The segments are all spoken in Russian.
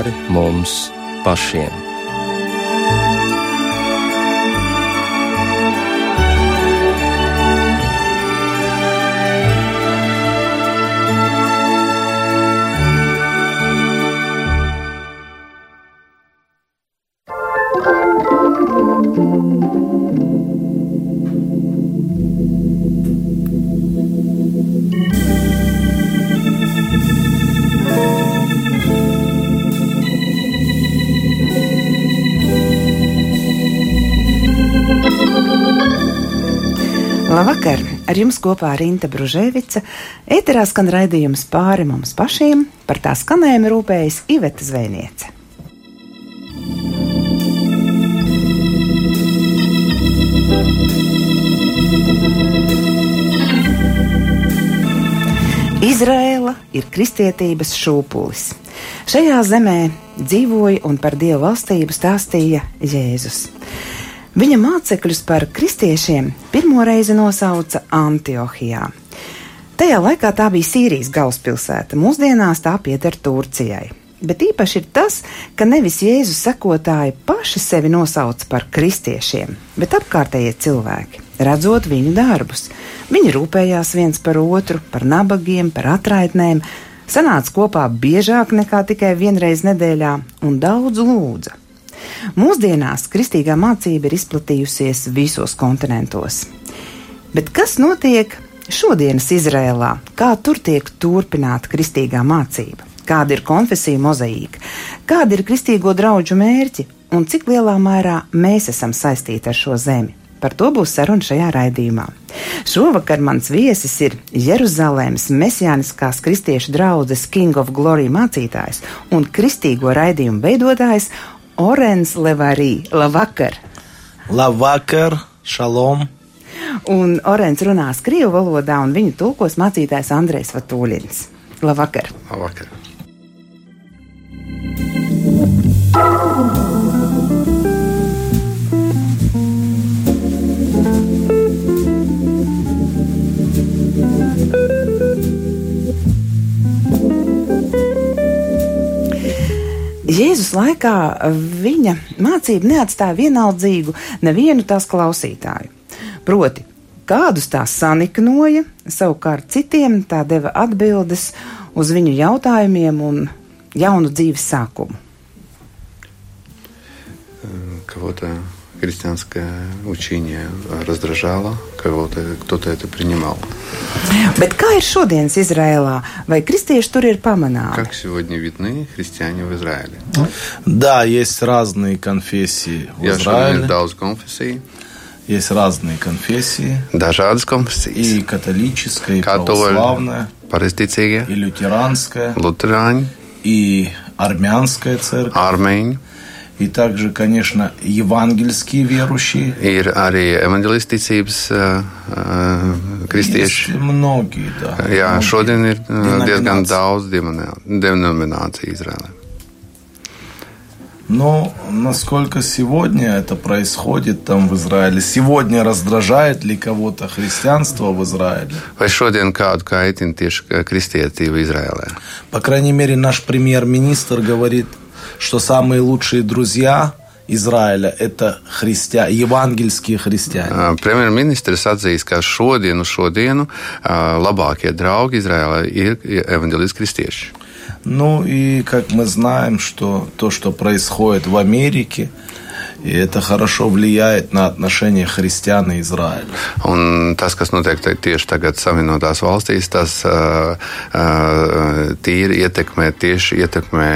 pāri mums pašiem. Ar kopā Rīta Bružēvica. Ēterā skan raidījums pāri mums pašiem, par tā skanējumu rūpējas Iveta Zvēniece. Izraela ir kristietības šūpulis. Šajā zemē dzīvoja un par dievu valstību stāstīja Jēzus. Viņa mācekļus par kristiešiem pirmo reizi nosauca Antiohijā. Tajā laikā tā bija Sīrijas galvaspilsēta, mūsdienās tā pieder Turcijai. Bet īpaši ir tas, ka nevis Jēzus sekotāji paši sevi nosauc par kristiešiem, bet apkārtējie cilvēki, redzot viņu darbus. Viņi rūpējās viens par otru, par nabagiem, par atraitnēm, sanāca kopā biežāk nekā tikai vienreiz nedēļā un daudz lūdza. Mūsdienās kristīgā mācība ir izplatījusies visos kontinentos. Bet kas notiek šodienas Izrēlā? Kā tur tiek turpināta kristīgā mācība? Kāda ir konfesija mozaīka? Kādi ir kristīgo draugu mērķi? Un cik lielā mērā mēs esam saistīti ar šo zemi? Par to būs saruna šajā raidījumā. Šovakar mans viesis ir Jeruzalemes mesijāniskās kristiešu draudzes King of Glory mācītājs un kristīgo raidījumu veidotājs Orens Levarī. Labvakar! Labvakar, šalom! Un Orens runās krievu valodā, un viņu tulkos mācītājs Andrēs Vatūļins. Labvakar! Labvakar! Jēzus laikā viņa mācība neatstāja vienaldzīgu nevienu tās klausītāju. Proti, kādus tā saniknoja, savukārt citiem tā deva atbildes uz viņu jautājumiem un jaunu dzīves sākumu. Кого-то христианское учение раздражало, кого-то кто-то это принимал. Bet kā ir šodienas Izrēlā? Vai kristieši tur ir pamanāmi? Как сегодня видны христиане в Израиле? Да, есть разные конфессии в Израиле. daudz konfesiju, Есть разные конфессии. dažādas konfesijas, И католическая, и православная, pareizticīgie, и лютеранская, luterāņi, и армянская церковь. ārmeņi. И также, конечно, евангельские верующие. Ir arī evanģelisticības uh, uh, Есть kristieši. многие, да. Jā, многие šodien ir uh, diezgan daudz denomināciju Izrēlē. Но насколько сегодня это происходит там в Израиле? Сегодня раздражает ли кого-то христианство в Израиле? Vai šodien kādu kaitina tieši kristietība Izrēlē? По крайней мере, наш премьер-министр говорит, что самые лучшие друзья Израиля – это христиа... евангельские христиане. Premjerministrs atzīst, ka šodienu, šodienu uh, labākie draugi Izrēlē ir evanģēliski kristieši. Ну и как мы знаем, что то, что происходит в Америке, и это хорошо влияет на отношения христиан и Израиля. Un tas, kas notiek te- tieši tagad Savienotās valstīs, tas uh, uh, tīri ietekmē, tieši ietekmē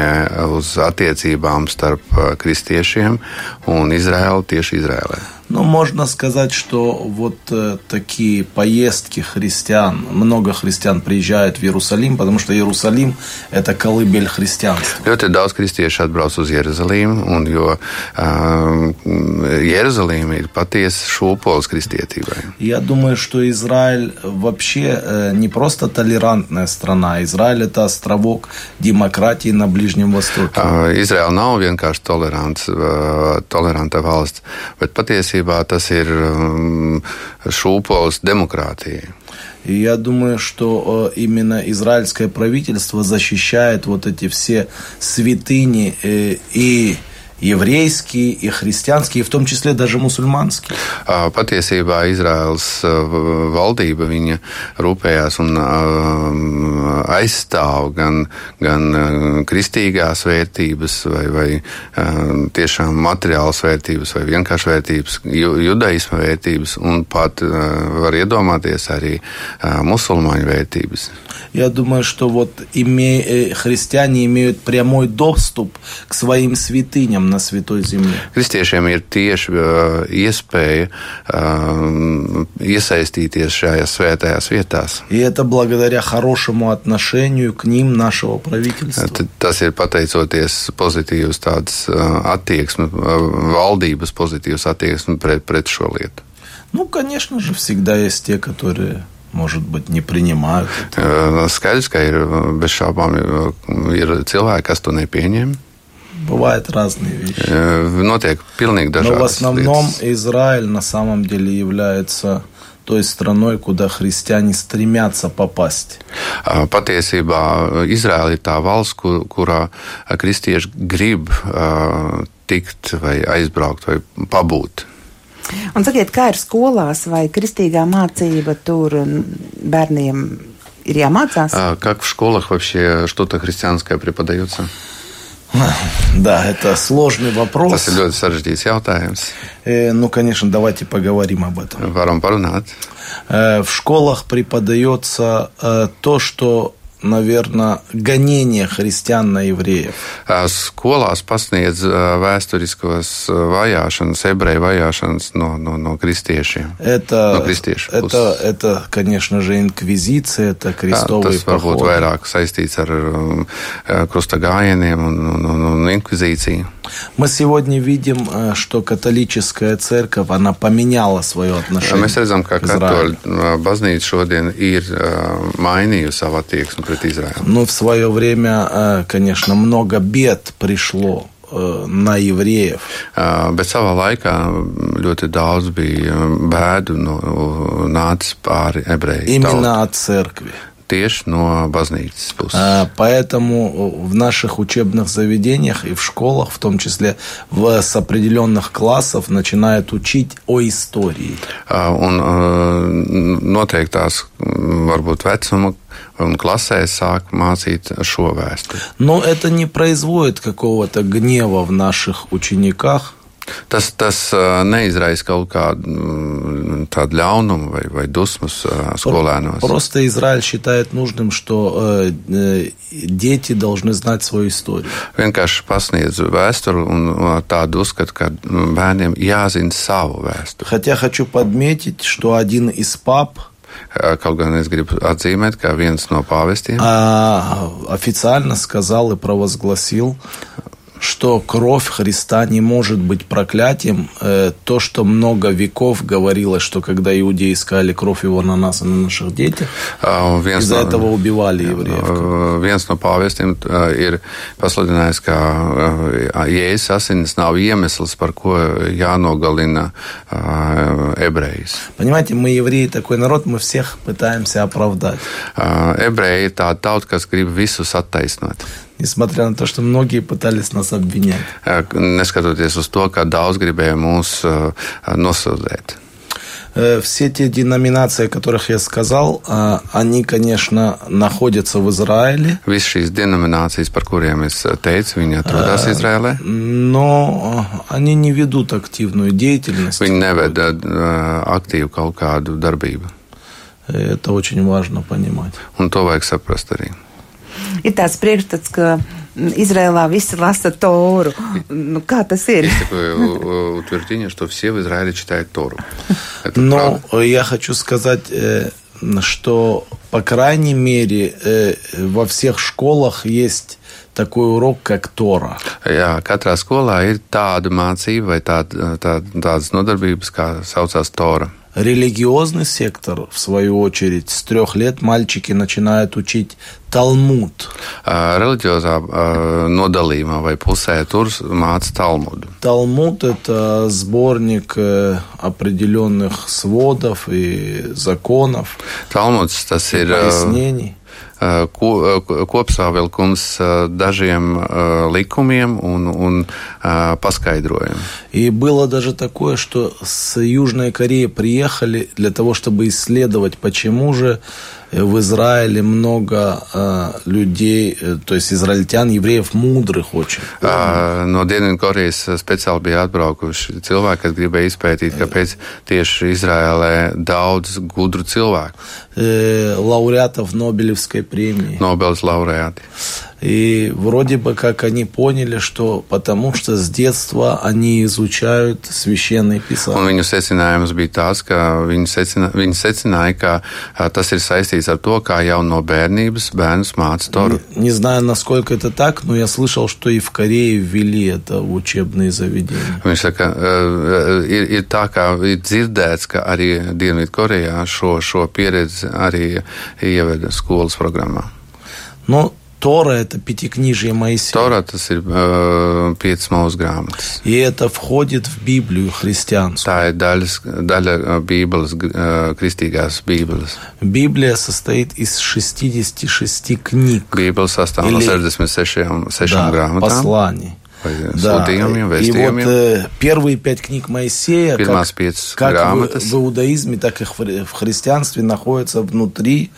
uz attiecībām starp uh, kristiešiem un Izraēlu tieši Izrēlē. Ну, можно сказать, что вот э, такие поездки христиан, много христиан приезжают в Иерусалим, потому что Иерусалим – это колыбель христианства. Ļoti daudz kristiešu atbrauc uz Jeruzalīmu, un jo um, Jeruzalīma ir patiesa šūpoles kristietībai. Я думаю, что Израиль вообще э, не просто толерантная страна. Израиль – это островок демократии на Ближнем Востоке. Uh, Izraela nav vienkārši tolerants, uh, toleranta valsts, bet patiesībā tas ir um, šūpoles demokrātija. И я думаю, что э, именно израильское правительство защищает вот эти все святыни э, и еврейские, и христианские, и в том числе даже мусульманские. Patiesībā Izraels valdība viņa rūpējās un aizstāv gan, gan kristīgās vērtības, vai, vai tiešām materiālas vērtības, vai vienkārši vērtības, judaisma vērtības, un pat var iedomāties arī musulmaņu vērtības. Я думаю, что вот име, христиане имеют прямой доступ к своим святыням на Святой Земле. Kristiešiem ir tieši uh, iespēja uh, iesaistīties šajās svētajās vietās. Tas ir pateicoties pozitīvas tādas uh, attieksmes, valdības pozitīvas attieksmes pret, pret šo lietu. Ну, конечно же, всегда есть те, которые может быть, не принимают. Skaidrs, ka ir bez šaubām ir cilvēki, kas to nepieņem. Бывают разные вещи. Notiek pilnīgi dažādas Но в основном lietas. Израиль на самом деле является той страной, куда христиане стремятся попасть. Patiesībā Izraela ir tā valsts, kur, kurā kristieši grib uh, tikt vai aizbraukt vai pabūt. Un sakiet, kā ir skolās vai kristīgā mācība tur bērniem ir jāmācās? Как в школах вообще что-то христианское преподается? Да, это сложный вопрос. Tas ir ļoti sarežģīts jautājums. Ну, конечно, давайте поговорим об этом. Varam parunāt. Э, в школах преподается э, то, что наверное, гонение христиан на евреев. Skolās pasniedz vēsturiskos vajāšanas, ebreju vajāšanas no, no, no kristiešiem. Это, no kristiešu это, это, конечно же, инквизиция, это крестовые Tas varbūt походы. vairāk saistīts ar um, krusta gājieniem un, un, un, un inkvizīciju. Мы сегодня видим, что католическая церковь, она поменяла свое отношение Mēs redzam, ka к Израилю. katoļu baznīca šodien ir mainījusi savu attieksmi pret Izraēlu. Ну, в свое время, конечно, много бед пришло э, на евреев. Bet savā laikā ļoti daudz bija bēdu no, nācis pāri ebreju Именно от церкви. Tieši no baznīcas puses. А, Поэтому в наших учебных заведениях и в школах, в том числе в, с определенных классов, начинают учить о истории. Un noteiktās, varbūt vecuma un klasēs sāk mācīt šo vēsturi. Но это не производит какого-то гнева в наших учениках. Tas, tas neizraisa kaut kādu mm, tādu ļaunumu vai, vai dusmas skolēnos. Просто Израиль считает нужным, что э, э, дети должны знать свою историю. Vienkārši pasniedz vēsturi un tādu uzskatu, ka bērniem jāzina savu vēsturi. Хотя хочу подметить, что один из пап Kaut gan es gribu atzīmēt, ka viens no pāvestiem а, официально сказал и провозгласил, что кровь Христа не может быть проклятием. Э, То, что много веков говорилось, что когда иудеи искали кровь его на нас и на наших детях, viens из-за no, этого убивали евреев. viens no pāvestiem uh, ir pasludinājis, ka Jēzus asinis nav iemesls, par ko jānogalina ebrejus. Понимаете, мы евреи такой народ, мы всех пытаемся оправдать. Ebreji ir tāda tauta, kas grib visus attaisnot. Несмотря на то, что многие пытались нас обвинять. Neskatoties uz to, ka daudz gribēja mūs uh, nosodīt. Э, Все те деноминации, о которых я сказал, а, они, конечно, находятся в Израиле, Visas šīs denominācijas, par kuriem es teicu, viņi atrodas Izrēlē. но они не ведут активную деятельность. Viņi neveda uh, aktīvu kaut kādu darbību. Это очень важно понимать. Un to vajag saprast arī. Ir tāds priekšstats, ka visi lasa Toru. Nu, kā tas ir? Есть такое э, утверждение, что все в Израиле читают Тору. Это Но правда. я хочу сказать, э, что, по крайней мере, э, во всех школах есть такой урок, как Тора. Jā, katrā skolā ir tāda mācība vai tāda, tā, tādas nodarbības, kā saucās Tora. Религиозный сектор, в свою очередь, с трех лет мальчики начинают учить Талмуд. Reliģiozā nodalījumā vai pusē tur māca Talmudu. Талмуд – это сборник э, определенных сводов и законов, Talmuds tas ir uh, пояснений. ko, kopsavilkums dažiem likumiem un, un paskaidrojumiem. И было даже такое, что с Южной Кореи приехали для того, чтобы исследовать, почему же в Израиле много э, людей, э, то есть израильтян, евреев мудрых очень. Uh, No Dienvidkorejas speciāli bija atbraukuši cilvēki, kas gribēja izpētīt, kāpēc tieši Izrēlē daudz gudru cilvēku, Э, лауреатов Нобелевской премии. Nobelas laureāti. И вроде бы как они поняли, что потому что с детства они изучают священные Un писания. viņu secinājums bija tāds, ka viņi, secina, viņi secināja, ka uh, tas ir saistīts ar to, kā jau no bērnības bērns māca Toru. Не знаю, насколько это так, но я слышал, что и в Корее ввели это в учебные заведения. Viņš saka, uh, ir, ir tā, kā ir dzirdēts, ka arī Dienvidkorejā šo, šo pieredzi arī ieveda skolas programmā. Но Тора – это пятикнижие Моисея. Torā tas ir uh, piecas mūsu grāmatas. И это входит в Библию христианскую. Tā ir daļas, daļa uh, Bībeles, uh, kristīgās Bībeles. Библия состоит из 66 книг. Bībele sastāv no Ili- 66 sešām Да, grāmatām. посланий. Да, sūtījumiem, и вот э, первые пять книг Моисея, Pirmās как, как в, grāmatas. в иудаизме, так и в хри- в христианстве, находятся внутри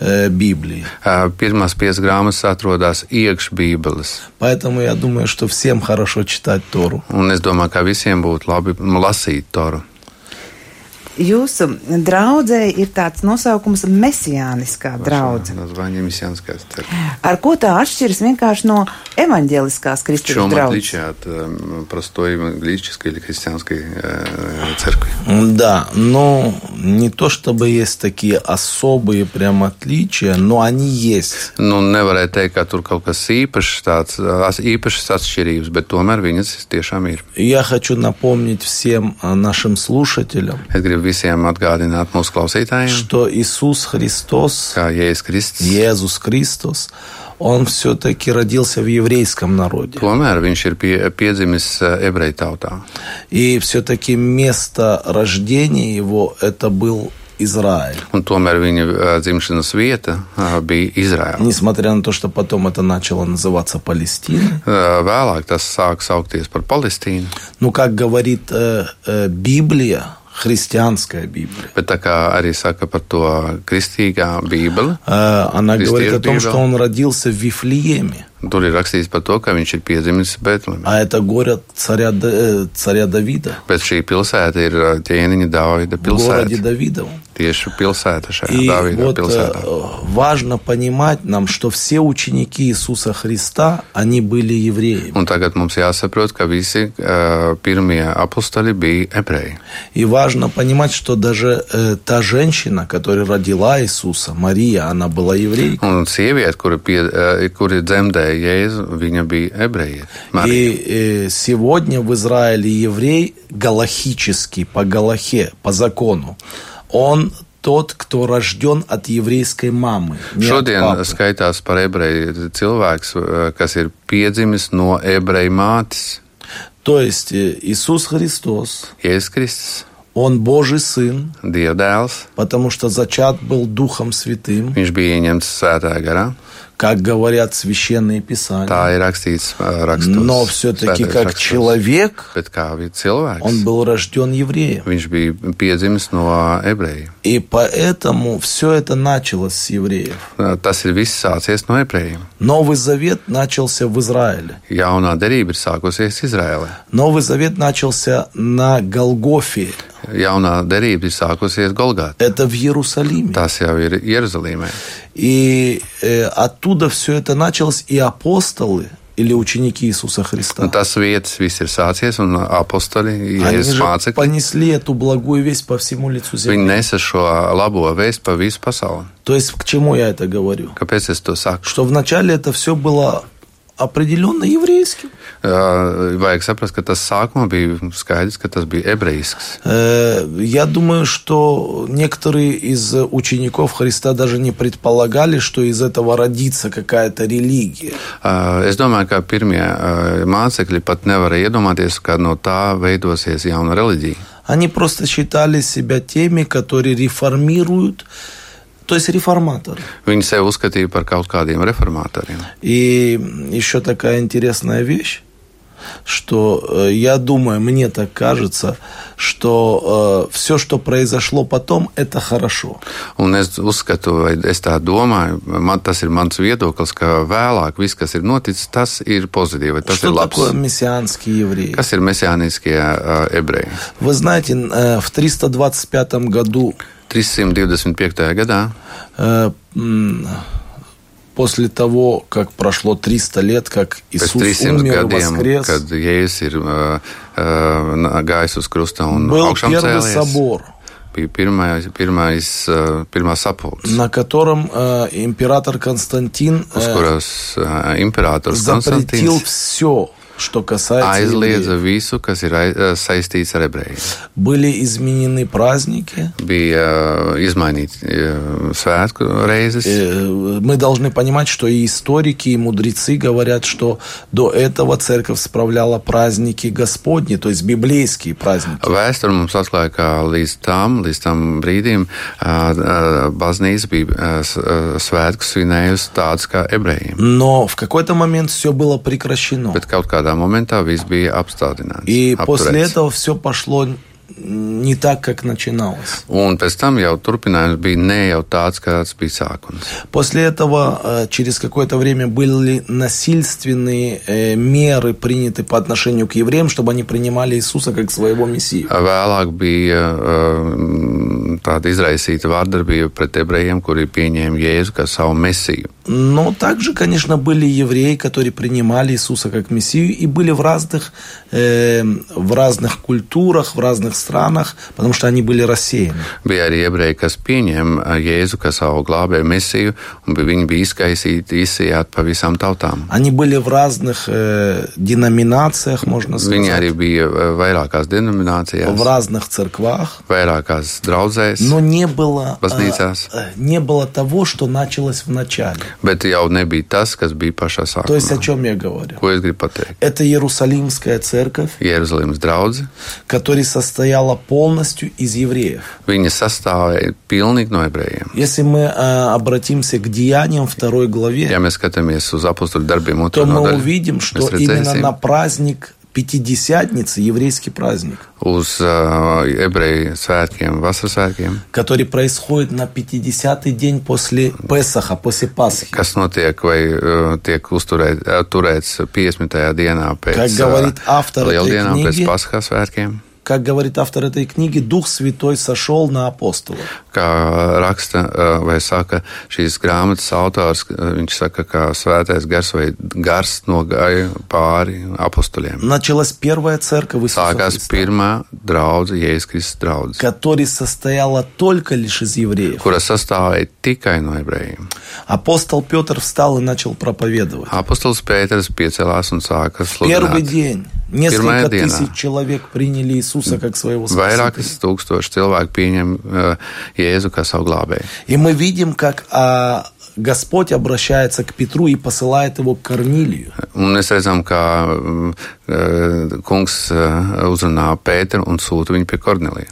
э, Библии. Pirmās piecas grāmatas atrodas iekš Bībeles. Поэтому я думаю, что всем хорошо читать Тору. Un es domāju, ka visiem būtu labi lasīt Toru. Jūsu draudzē ir tāds nosaukums - mesijāniskā draudze. Название мессианская церковь. Ar ko tā atšķiras vienkārši no evaņģēliskās В kristības чем draudzes? отличие от э, простой евангелической или христианской э, церкви? Да, но не то чтобы есть такие особые прям отличия, но они есть. Nu, nevarēja teikt, ka tur kaut kas īpašs, tāds as- īpašas atšķirības, bet tomēr viņas tiešām ir. Я хочу напомнить всем а, нашим слушателям, Es gribu visiem atgādināt mūsu klausītājiem, что Иисус Христос, kā Jēzus Kristus. Иисус Христос, Он все-таки родился в еврейском народе. Tomēr viņš ir pie, piedzimis eh, ebreju tautā. И все-таки место рождения его это был Израиль. Un tomēr viņa eh, dzimšanas vieta eh, bija Izraēla. Несмотря на то, что потом это начало называться Палестиной. Vēlāk tas sāk saukties par Palestīnu. Ну, как говорит э, э, Библия, христианская Библия, Bet tā kā arī saka par to kristīgā Bībele, э, она говорит о том, что он родился в Вифлееме. Tur ir rakstīts par to, ka viņš ir piedzimis. А это город царя, Д- э, царя Давида. Bet šī pilsēta ir eh, ķēniņa городе pilsēta. Tieši pilsēta šajā И Dāvida вот э, pilsētā. важно понимать нам, что все ученики Иисуса Христа, они были евреями. Un tagad mums jāsaprot, ka visi uh, pirmie apostoli bija ebreji. И важно понимать, что даже э, та женщина, которая родила Иисуса, Мария, она была еврейка. Un sieviete, kura, pie, uh, kura dzemdēja Jēzu, viņa bija ebreja. И э, сегодня в Израиле еврей галахический, по Галахе, по закону, он тот, кто рожден от еврейской мамы. от Šodien папы. skaitās par ebreju cilvēks, uh, kas ir piedzimis no ebreju mātes, То есть э, Иисус Христос, Jēzus Kristus, он Божий Сын, Dievdēls. потому что зачат был Духом Святым, Viņš bija ieņemts svētā garā. Как говорят священные писания. Tā ir rakstīts rakstos. Но все-таки как rakstos. человек Bet kā bija cilvēks, он был рожден евреем. viņš bija piedzimis no ebreju. И поэтому все это началось с евреев. Tas ir viss sācies no ebrejiem. Новый Завет начался в Израиле. Jaunā derība ir sākusies Izrēlē. Новый Завет начался на Голгофе. Jaunā derība ir sākusies Golgātā. Это в Иерусалиме. Tas jau ir Jeruzalemē. И э, оттуда все это началось, и апостолы или ученики Иисуса Христа. Un tas vietas viss ir sācies, un apostoli, Они Jēzus же mācekļi, понесли эту благую весть по всему лицу viņi земли. nesa šo labo vēstu pa visu pasauli. То есть к чему я это говорю? Kāpēc es to saku? Что вначале это все было определенно еврейским. Uh, Vajag saprast, ka tas sākumā bija skaidrs, ka tas bija ebrejisks. Э, Я думаю, что некоторые из учеников Христа даже не предполагали, что из этого родится какая-то религия. Uh, Es domāju, ka pirmie mācekļi pat nevarēja iedomāties, ka no tā veidosies jauna reliģija. Они просто считали себя теми, которые реформируют, то есть реформаторы. Viņi sevi uzskatīja par kaut kādiem reformatoriem. И еще такая интересная вещь, что э, я думаю, мне так кажется, что все, что произошло потом, это хорошо. Un es uzskatu, vai es tā domāju, man tas ir mans viedoklis, ka vēlāk viss, kas ir noticis, tas ir pozitīvi, tas что ir labs. такое мессианские евреи? Kas ir mesijāniskie uh, ebreji? Вы знаете, э, в 325 году 325. gadā, э, м, после того, как прошло 300 лет, как Иисус 300 умер, gadiem, воскрес, kad Jēzus ir uh, uh, gājis uz krusta un был первый cēlies, собор, pirmais, pirmais, uh, pirmā sapulce, на котором э, император Константин uz э, kuras uh, imperators запретил все, aizliedza евреев. visu, kas ir ai- uh, saistīts ar ebrejiem. Были изменены праздники. Bija izmainīti uh, svētku reizes. Э, Мы должны понимать, что и историки, и мудрецы говорят, что до этого церковь справляла праздники Господни, то есть библейские праздники. Vēsture mums atklāja, ka līdz tam, līdz tam brīdim uh, uh, baznīca bija uh, s- uh, svētkus svinējusi tāds kā ebrejiem. Но в какой-то момент все было прекращено. Bet kaut kādā momentā viss bija apstādināts. И после apturēts. этого все пошло не так, как начиналось. Un pēc tam jau turpinājums bija ne jau tāds, kāds bija sākums. После этого э, через какое-то время были насильственные э, меры приняты по отношению к евреям, чтобы они принимали Иисуса как своего Мессию. Vēlāk bija uh, tāda izraisīta vārdarbība pret ebrejiem, kuri pieņēma Jēzu kā savu mesiju. Но также, конечно, были евреи, которые принимали Иисуса как Мессию и были в разных, э, в разных культурах, в разных странах, потому что они были рассеяны. Bija arī ebreji, kas pieņēma Jēzu kā savu glābēju mesiju, un viņi bija izkaisīti, izsijāti pa visām tautām. Они были в разных э, деноминациях, можно Viņi arī сказать, bija eh, vairākās denominājās, в разных церквах. vairākās draudzēs, Но не было, э, э, не было того, что началось в начале. Bet jau nebija tas, kas bija pašā То есть о sākumā. чем я говорю? Ko es gribu pateikt? Это Иерусалимская церковь, Jeruzalemes draudzene, которая состояла полностью из евреев. viņa sastāvēja pilnīgi no ebrejiem. Если мы э, обратимся к деяниям второй главе, Ja mēs skatāmies uz apakstu darbiem, то мы nodaļu, увидим, что именно на праздник Пятидесятницы, еврейский праздник, uz uh, ebreju svētkiem, vasaras svētkiem, который происходит на 50-й день после Песаха, после Пасхи. kas notiek vai uh, tiek uzturēt, uh, turēts 50. dienā Как pēc говорит автор этой lieldienām, pēc книги, svētkiem. Как говорит автор этой книги, Дух Святой сошел на апостолов. Kā raksta uh, vai saka šīs grāmatas autors, uh, viņš saka, ka svētais gars vai gars nogāja pāri apostoliem. Началась первая церковь Иисуса Христа, pirmā draudze, Jēzus Kristus draudze, которая состояла только лишь из евреев. kura sastāvēja tikai no ebrejiem. Апостол Петр встал и начал проповедовать. Apostols Pēters piecēlās un sāka Первый sludināt. день Несколько дена. тысяч человек приняли Иисуса как своего Спасителя. Vairākas tūkstoši cilvēku pieņem uh, Jēzu kā savu glābēju. И мы видим, как а, Господь обращается к Петру и посылает его к Корнилию. Un mēs redzam, kā mm, eh, kungs eh, uzrunā Pēteru un sūta viņu pie Kornelija.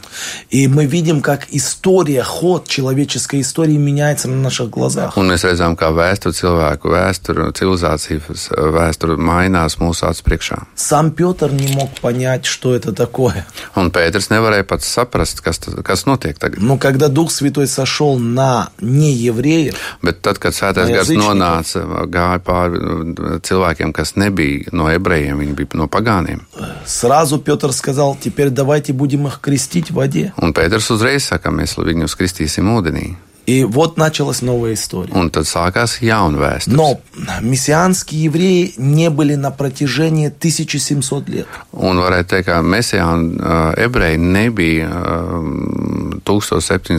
И мы видим, как история, ход человеческой истории меняется на наших глазах. Un mēs redzam, kā vēsture cilvēku, vēsture, civilizācijas vēsture mainās mūsu acu priekšā. Сам Петр не мог понять, что это такое. Un Pēters nevarēja pats saprast, kas, tas- kas notiek tagad. Но когда Дух Святой сошел на неевреев, Bet tad, tad, kad Svētais Gars nonāca, gāja pāri cilvēkiem, kas nebija no ebrejiem, viņi bija no pagāniem. Сразу Петр сказал, теперь давайте будем их крестить в воде. Un Pēters uzreiz saka, mēs viņus kristīsim ūdenī. И вот началась новая история. Un tad sākās jauna vēsture. Но мессианские евреи не были на протяжении 1700 лет. Un varētu teikt, ka mesijāni ebreji nebija 1700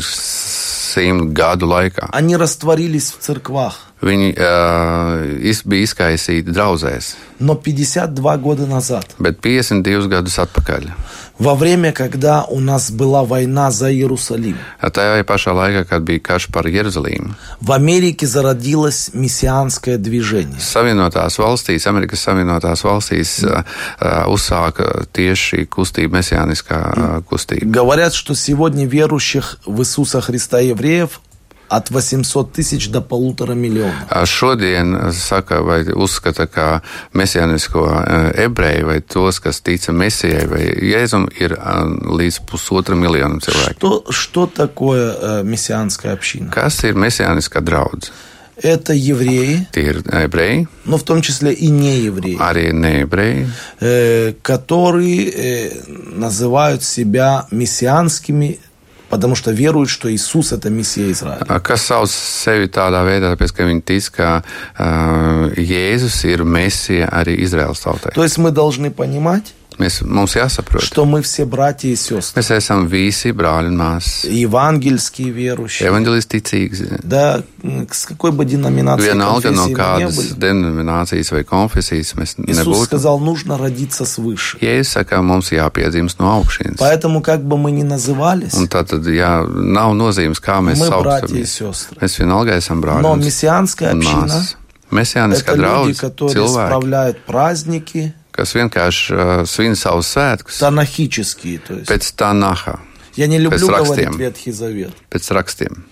simtu laikā. Они растворились в церквах. Viņi uh, iz, bija izkaisīti draudzēs, Но 52 года назад, bet 52 gadus atpakaļ. во время, когда у нас была война за Иерусалим, Tajā pašā laikā, kad bija karš par Jeruzalīmu, в Америке зародилось мессианское движение. Savienotās valstīs, Amerikas Savienotās valstīs uh, uh, uzsāka tieši kustība, mesijāniskā uh, kustība. Говорят, что сегодня верующих в Иисуса Христа евреев от 800 тысяч до полутора миллиона. Uh, Šodien saka, vai uzskata, ka mesijānisko uh, ebreju vai tos, kas tica mesijai vai jēzum, ir uh, līdz pusotra miljonam cilvēku. Что, что такое э, мессианская община? Kas ir mesijāniskā draudzība? Это евреи, ir ebreji, но в том числе и не евреи, arī ne ebreji, э, которые э, называют себя мессианскими, потому что веруют, что Иисус это Мессия Израиля. kas sauc sevi tādā veidā, tāpēc, ka viņi tic, ka uh, Jēzus ir mesija arī Izraels tautai. То есть мы должны понимать, Mēs, mums jāsaprot, что мы все братья и сестры, mēs esam visi un māsas. евангельские верующие, Evanģelisti ticīgi. да, с какой бы деноминацией, Vienalga no kādas denominācijas vai konfesijas mēs Иисус nebūtu. сказал, нужно родиться свыше. Jēzus saka, mums jāpiedzimst no augšas. Поэтому, как бы мы ни назывались, Un tā tad jā, nav nozīmes, kā mēs мы братья и сестры. Mēs vienalga esam brāļi. Но мессианская община. Mesijāniskā это люди, которые cilvēki, справляют праздники kas vienkārši uh, svin savus svētkus танахические. То есть. pēc tā naha, Я не люблю пēc говорить. Ветхий Завет, pēc rakstiem.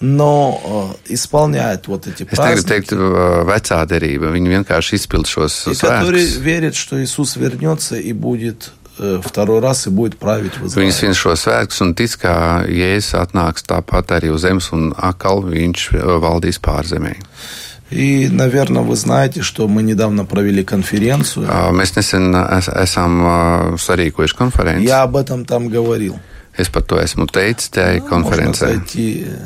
но э, исполняют вот эти Es праздники. teikt, uh, vecā derība. Viņi vienkārši izpild šos И которые svētkus. верят, что Иисус вернется и будет э, второй раз и будет править в Viņi Израиле. svin šo svētkus un tic, ka Jēzus atnāks tāpat arī uz zemes un atkal viņš uh, valdīs pārzemē. И, наверное, вы знаете, что мы недавно провели конференцию. Uh, Mēs nesen es, esam uh, sarīkojuši konferenci. Я об этом там говорил. Es par to esmu teicis tajā Можно konferencē. зайти э,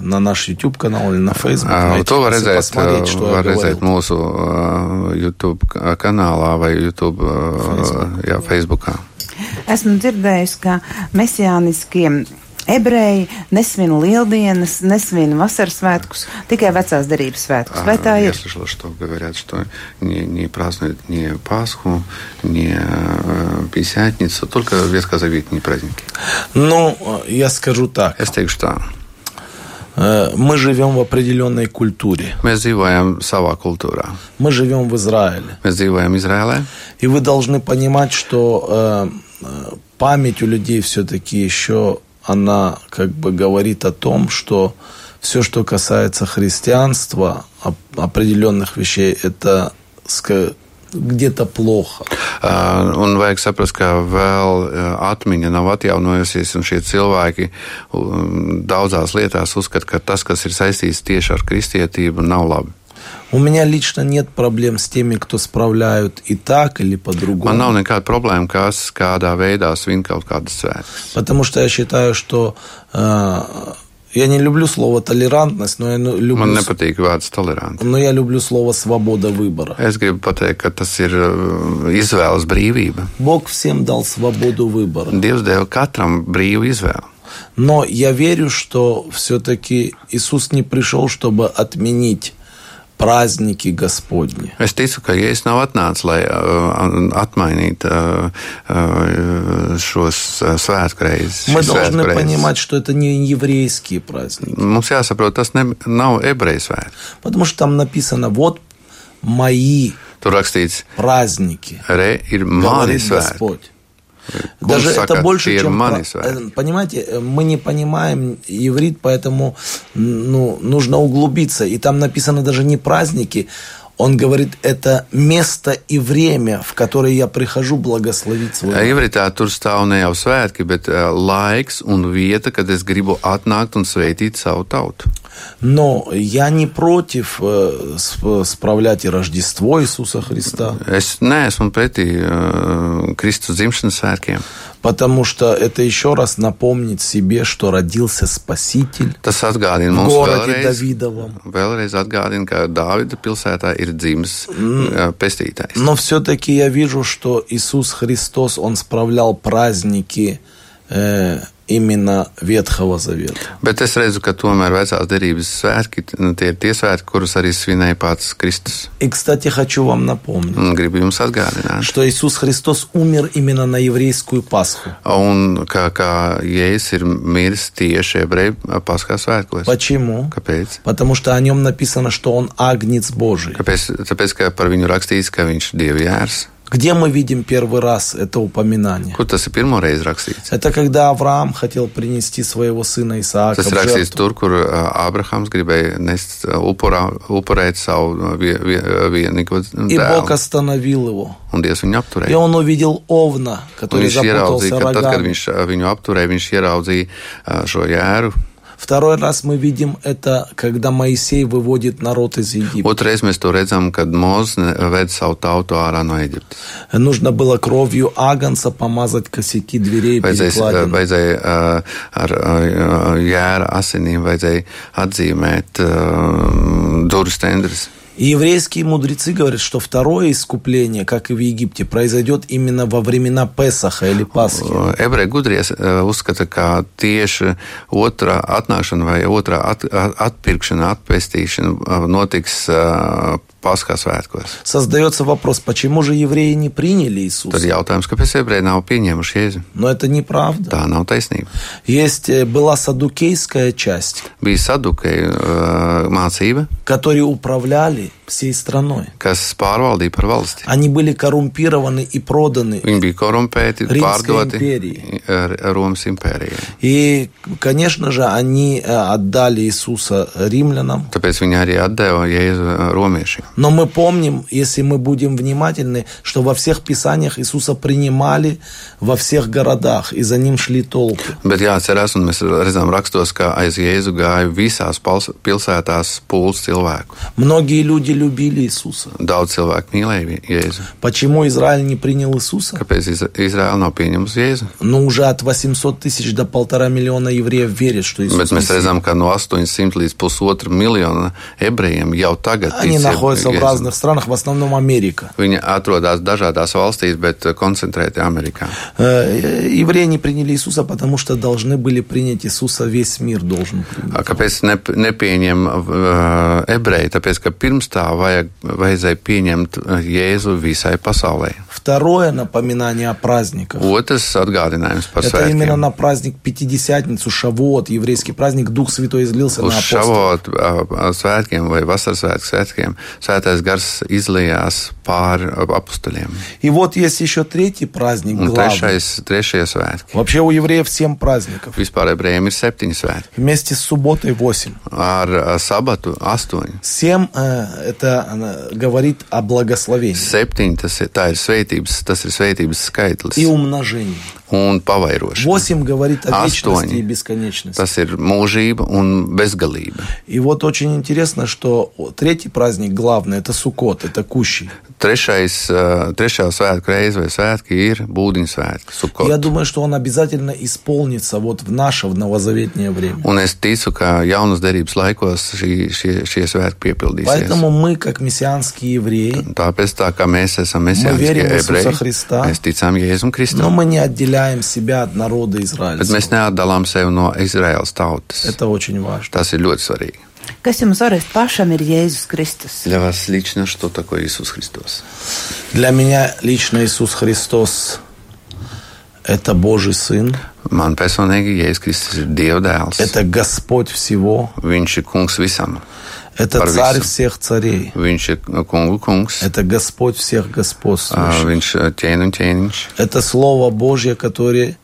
на наш YouTube канал или на Facebook. Uh, To var redzēt, uh, var redzēt mūsu uh, YouTube kanālā vai YouTube uh, jā, Facebookā. Esmu dzirdējusi, ka mesijāniskie ebreji nesvin lieldienas, nesvin vasaras svētkus, tikai vecās derības svētkus. Vai tā Я ir? слышал, что говорят, что не, не празднуют ни Пасху, ни э, Пятидесятницу, только ветхозаветные праздники. Ну, э, я скажу так. Es teikšu tā, Мы живем в определенной культуре. mēs dzīvojam savā kultūrā. Мы живем в Израиле. Mēs dzīvojam Izrēlē, И вы должны понимать, что э, э, память у людей все-таки еще, она как бы говорит о том, что все, что касается христианства, оп- определенных вещей, это где-то плохо. Uh, un vajag saprast, ka vēl uh, atmiņa nav atjaunojusies, un šie cilvēki um, daudzās lietās uzskata, ka tas, kas ir saistīts tieši ar kristietību, nav labi. У меня лично нет проблем с теми, кто справляют и так или Man по-другому. nav nekāda problēma, kas kādā veidā svin kaut kādas. Потому что я считаю, что э, я не люблю слово толерантность, но я ну- люблю, Man nepatīk vārds tolerants. но я люблю слово свобода выбора. Es gribu pateikt, ka tas ir uh, izvēles brīvība. Бог всем дал свободу выбора. Dievs deva katram brīvu izvēli. Но я верю, что все-таки Иисус не пришел, чтобы отменить праздники Господни. Es ticu, ka Jēzus nav atnācis, lai uh, atmainītu uh, uh, šos uh, svētku reizes. Мы должны понимать, что это не еврейские праздники. Mums jāsaprot, tas ne, nav ebreju svētki. Потому что там написано, вот мои Tur rakstīts, праздники, re ir mani говорит svētki. Даже это больше, чем... э, Понимаете, э, мы не понимаем иврит, поэтому ну, нужно углубиться. И там написано даже не праздники, он говорит, это место и время, в которое я прихожу благословить свой народ. Ivritā tur stāv ne jau svētki, bet uh, laiks un vieta, kad es gribu atnākt un sveitīt savu tautu. Но я не против э, сп- справлять и Рождество Иисуса Христа, Es neesmu pretī uh, Kristus dzimšanas svētkiem. Потому что это еще раз напомнить себе, что родился Спаситель Tas atgādina в mums городе vēlreiz, Давидовом. vēlreiz atgādina, ka Dāvida pilsētā ir dzimis pestītājs. Но все-таки я вижу, что Иисус Христос, Он справлял праздники э, именно Ветхого Завета. Bet es redzu, ka tomēr vecās derības svētki, nu, tie ir tie svētki, kurus arī svinēja pats Kristus. И, кстати, хочу вам напомнить, gribu jums atgādināt, что Иисус Христос умер именно на еврейскую Пасху. un kā, kā Jēzus ir miris tieši ebreju paskā svētkos. Почему? Kāpēc? Потому что о нем написано, что он агнец Божий. Kāpēc? Tāpēc, ka par viņu rakstīts, ka viņš ir Dieva jērs. Где мы видим первый раз это упоминание? Tas ir pirmo reizi rakstīts? Это когда Авраам хотел принести своего сына Исаака Tas в жертву. tur, kur ā, Ābrahams gribēja nest upurā, upurēt savu vie- vie- vienīgo И Бог остановил его. Un Dievs viņu И apturēja. он увидел Овна, который запутался ka tad, kad рогами. viņš viņu apturēja, viņš ieraudzīja šo jēru. Второй раз мы видим это, когда Моисей выводит народ из Египта. Otrreiz mēs to redzam, kad Mozus ved savu tautu ārā no Eģiptes. Нужно было кровью агнца помазать косяки дверей и Vajadzēja, перекладин. vajadzēja ā, ar ā, jēra asinīm vajadzēja atzīmēt ā, durvis tendris. И еврейские мудрецы говорят, что второе искупление, как и в Египте, произойдет именно во времена Песаха или Пасхи. Ebreji gudries uzskata, ka tieši otrā atnākšana vai otrā at, at, atpirkšana, atpestīšana Paskā svētkos. Создается вопрос, почему же евреи не приняли Tad Иисуса? jautājums, kāpēc ebreji nav pieņēmuši Jēzu? Но это неправда. Tā nav taisnība. Есть, э, была садукейская часть, Bija sadukai mācība, которые uправляли всей страной. kas pārvaldīja par valsti. Они были коррумпированы и проданы. Viņi bija korumpēti, Rimskai pārdoti impērija. eh, Romas impērijai. И, конечно же, они э, отдали Иисуса римлянам. Tāpēc viņi arī atdeva Jēzu eh, romiešiem. Но мы помним, если мы будем внимательны, что во всех писаниях Иисуса принимали во всех городах, и за ним шли толпы. Bet jāatcerās, un mēs redzam rakstos, ka aiz Jēzu gāja visās pilsētās pūles cilvēku. Многие люди любили Иисуса. Daudz cilvēku mīlēja Jēzu. Почему Израиль не принял Иисуса? Kāpēc Iz- Izraēla nav pieņemusi Jēzu? Ну, уже от 800 тысяч до полтора миллиона евреев верят, что Иисус Bet mēs redzam, ka no 800 līdz pusotra miljona ebrejiem jau tagad Они находятся в разных странах, в основном Америка. Viņi atrodas dažādās valstīs, bet koncentrēti Amerikā. Э, Евреи не приняли Иисуса, потому что должны были принять Иисуса, весь мир должен принять. Kāpēc ne, nepieņem uh, ebreji? Tāpēc, ka pirms tā vajag, vajadzēja pieņemt uh, Jēzu visai pasaulē. Второе напоминание о праздниках. Otrs atgādinājums par Это именно svētkiem. на праздник Пятидесятницу, Шавуот, еврейский праздник, Дух Святой излился Uz на апостолов. šavot uh, svētkiem vai vasaras svētku svētkiem svētais gars izlijās pāri apstuļiem. И вот есть еще третий праздник, Un главный. trešais, trešie svētki. Вообще у евреев семь праздников. Vispār ebrejiem ir septiņi svētki. Вместе с субботой восемь. Ar uh, sabatu astoņi. Семь э, это э, говорит о благословении Septiņi tas ir, tā ir svētības, tas ir svētības skaitlis и умножении. un pavairošana. Восемь говорит о вечности и бесконечности. Tas ir mūžība un bezgalība. И вот очень интересно, что третий праздник главный это Суккот, это Кущи. Trešais, uh, trešā svētku reize vai svētki ir būdiņu svētki. Sukot. Я думаю, что он обязательно исполнится вот в наше в новозаветнее время. Un es ticu, ka jaunas derības laikos šī, šie, šie svētki piepildīsies. Поэтому мы, как мессианские евреи, Tāpēc, tā kā mēs esam верим mesijāniskie в Иисуса ebreji, Христа. mēs ticam Jēzum но Kristum, мы не отделяем себя от народа bet израильского. mēs neatdalām sevi no Izraēlas tautas. Это очень важно. Tas ir ļoti svarīgi. Kas jums arī pašam ir Jēzus Kristus? Для вас лично что такое Иисус Христос? Для меня лично Иисус Христос – это Божий Сын, Man personīgi Jēzus Kristus ir Dieva dēls. это Господь всего, Viņš ir kungs visam. это Par Царь visu. всех царей, Viņš ir kungu kungs. это Господь всех господствующих. Viņš ir ķēniņš, ķēniņš. Это Слово Божье, которое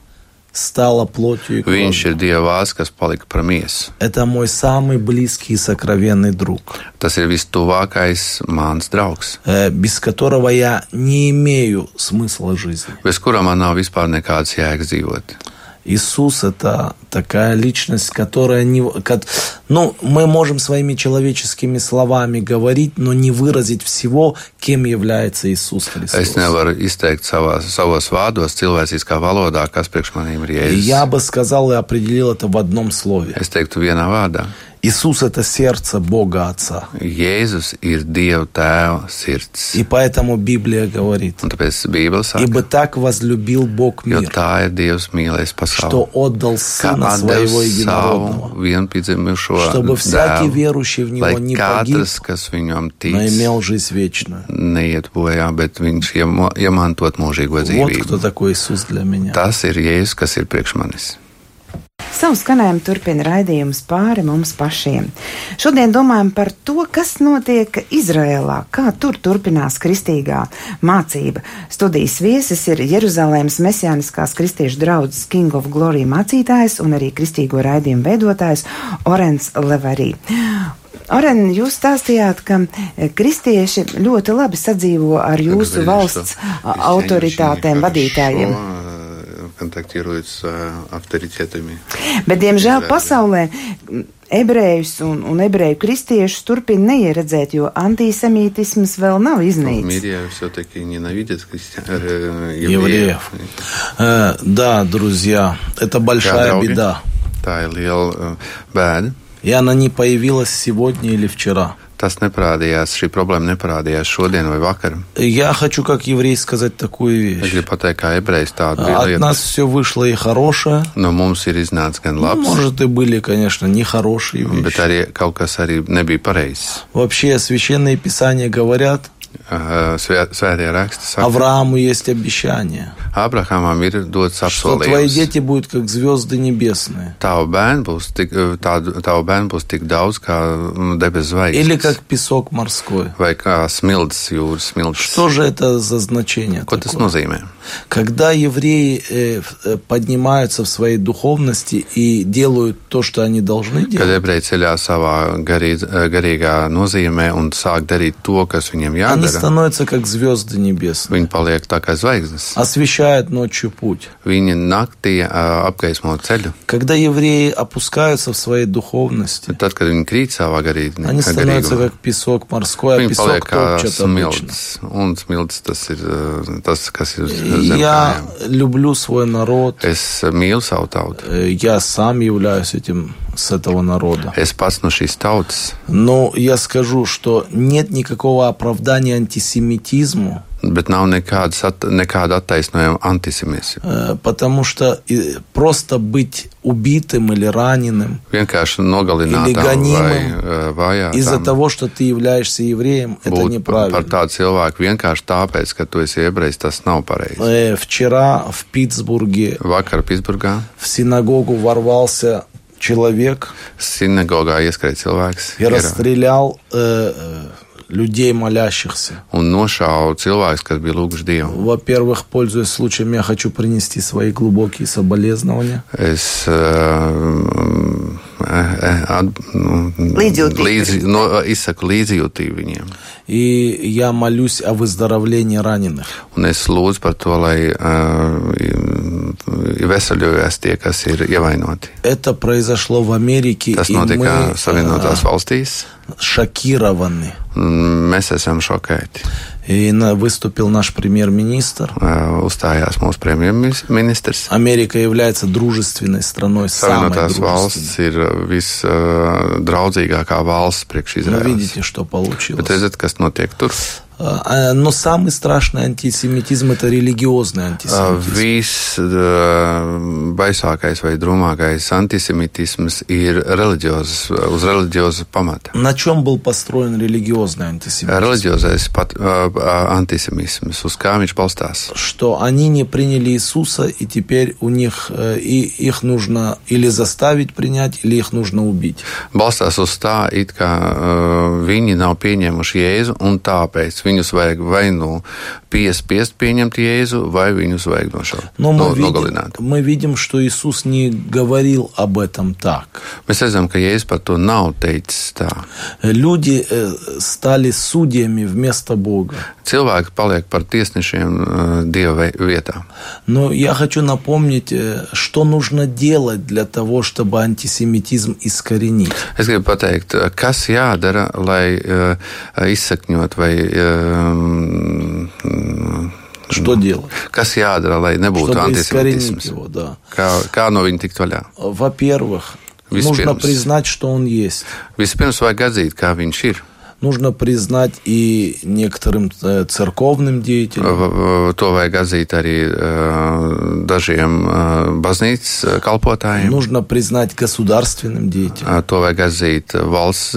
стало плотью и Viņš кровью. ir Dieva vārds, kas palika par miesu. Это мой самый близкий и сокровенный друг, Tas ir vistuvākais mans draugs, э, без которого я не имею смысла жизни. bez kura man nav vispār nekādas jēgas dzīvot. Иисус – это такая личность, которая не... Ну, мы можем своими человеческими словами говорить, но не выразить всего, кем является Иисус Христос. Es nevaru izteikt savā, savos vārdos, cilvēciskā valodā, kas priekš ir jēzus. я бы сказал и определил это в одном слове. Es teiktu vienā vārdā. Иисус – это сердце Бога Отца. Ir Dieva tēva sirds. И поэтому Библия говорит, Un tāpēc Bībele saka, «Ибо так возлюбил Бог jo мир, tā ir Dievs mīlējis что отдал Сына Своего Единородного, чтобы всякий верующий в Него не погиб, kas viņam но tic, имел жизнь вечную». neiet bojā, bet viņš iemantot mūžīgo Вот кто dzīvību. такой Иисус для меня. Tas ir Jēzus, kas ir priekš manis. Savu skanējumu turpina raidījums pāri mums pašiem. Šodien domājam par to, kas notiek Izrēlā, kā tur turpinās kristīgā mācība. Studijas viesis ir Jeruzalēmas Mesijāniskās kristiešu draudzes King of Glory mācītājs un arī kristīgo raidījumu veidotājs Orens Levarī. Oren, jūs stāstījāt, ka kristieši ļoti labi sadzīvo ar jūsu valsts autoritātēm, vadītājiem. Šo с э, авторитетами. Bet, diemžēl, pasaulē ebrejus un, un ebreju kristiešus turpina neieredzēt, jo antisemītisms vēl nav В iznīcis. мире все-таки ненавидят христиан, э, Евреев. Э, да, друзья, это большая draugi. беда. Tā ir liela uh, bēda. И она не появилась сегодня или вчера. Tas neparādījās, šī problēma neparādījās šodien vai vakar. Я хочу как еврей сказать такую Es вещь. gribu pateikt, kā ebrejs tādu От lietu. нас все вышло и хорошее. No mums ir iznācis gan Ну, labs, может, и были, конечно, нехорошие bet вещи. arī kaut kas arī nebija pareizs. Вообще, священные писания говорят, Uh, raksti saka, Аврааму есть обещание, Abrahamam ir dots что твои дети будут как звезды небесные. Tādu, tavu bērnu būs tik daudz kā mm, debesu Или как песок морской. Vai kā smilts jūras smilts. Что же это за значение? Tas такое? nozīmē? Когда евреи э, э, поднимаются в своей духовности и делают то, что они должны делать, ebreji ceļā savā garīd, garīgā nozīmē un sāk darīt to, kas viņiem они становятся как звезды небесные, viņi paliek tā kā zvaigznes. освещают ночью путь. Viņi naktī ā, apgaismo ceļu. Когда евреи опускаются в своей духовности, Tad, kad viņi krīt savā garīg, они становятся garīgumā, как песок морской, а viņi paliek песок kā топчет обычно. smilts. Un smilts tas ir ā, tas, kas ir uz И zem Я люблю свой народ, Es mīlu savu tautu. э, я сам являюсь этим с этого народа. Es pats no šīs tautas, Но я скажу, что нет никакого оправдания антисемитизму, bet nav nekādas, at, nekāda attaisnojuma antisemītismam. э, потому что э, просто быть убитым или раненым Vienkārši Или gaņīmam vai из-за того, что ты являешься евреем, это Būt par, неправильно. tādu cilvēku vienkārši tāpēc, ka tu esi ebrejs, tas nav pareizi. Э, Вчера в Питтсбурге Vakar Pitsburgā в синагогу ворвался человек sinagogā ieskrēja cilvēks и расстрелял э, э, людей молящихся. nošāva cilvēks, kas bija lūguši Dievu. Во-первых, пользуясь случаем, я хочу принести свои глубокие соболезнования. Es uh, at, nu, Līdzjūtību. līdzi, no, izsaku līdzjūtību viņiem. И я молюсь о выздоровлении раненых. Un es lūdzu par to, lai uh, veseļojas tie, kas ir ievainoti. Это произошло в Америке, Tas notika мы Savienotās э, valstīs. шокированы. Mēs esam šokēti. И выступил наш премьер-министр. Uh, Uzstājās mūsu premjerministrs. Америка является дружественной страной, самой дружественной. ir visdraudzīgākā valsts priekš Но Izraēlas. видите, что получилось. Bet redzat, kas notiek tur? А, Но самый страшный антисемитизм – это религиозный антисемитизм. Visbaisākais vai drūmākais antisemitisms ir reliģiozs, uz reliģioza pamata. На чем был построен религиозный антисемитизм? Reliģiozais pat, uh, antisemisms, uz kā viņš balstās. Что они не приняли Иисуса, и теперь у них э, и их нужно или заставить принять, или их нужно убить. Balstās uz tā, it kā viņi nav pieņēmuši Jēzu, un tāpēc viņus vajag vai nu pieņemt Jēzu, vai viņus vajag nošaut, Но мы, no, видим, мы видим, что Иисус не говорил об этом так. Mēs redzam, ka Jēzus par to nav teicis tā. Люди э, стали судьями вместо Бога. Par tiesnešiem uh, Dieva vei- vietā. Но я хочу напомнить, э, что нужно делать для того, чтобы антисемитизм искоренить. Es gribu pateikt, kas jādara, lai uh, izsakņot vai. Uh, Что делать? kas jādara, lai nebūtu Чтобы искоренить antisemītisms? его, да. Kā, kā no viņa tikt vaļā? Во-первых, Нужно Vispirms, признать, что он есть. vispirms vajag atzīt, kā viņš ir. Нужно признать и некоторым э, церковным деятелям, To vajag atzīt arī dažiem baznīcas kalpotājiem. нужно признать государственным деятелям. To vajag atzīt valsts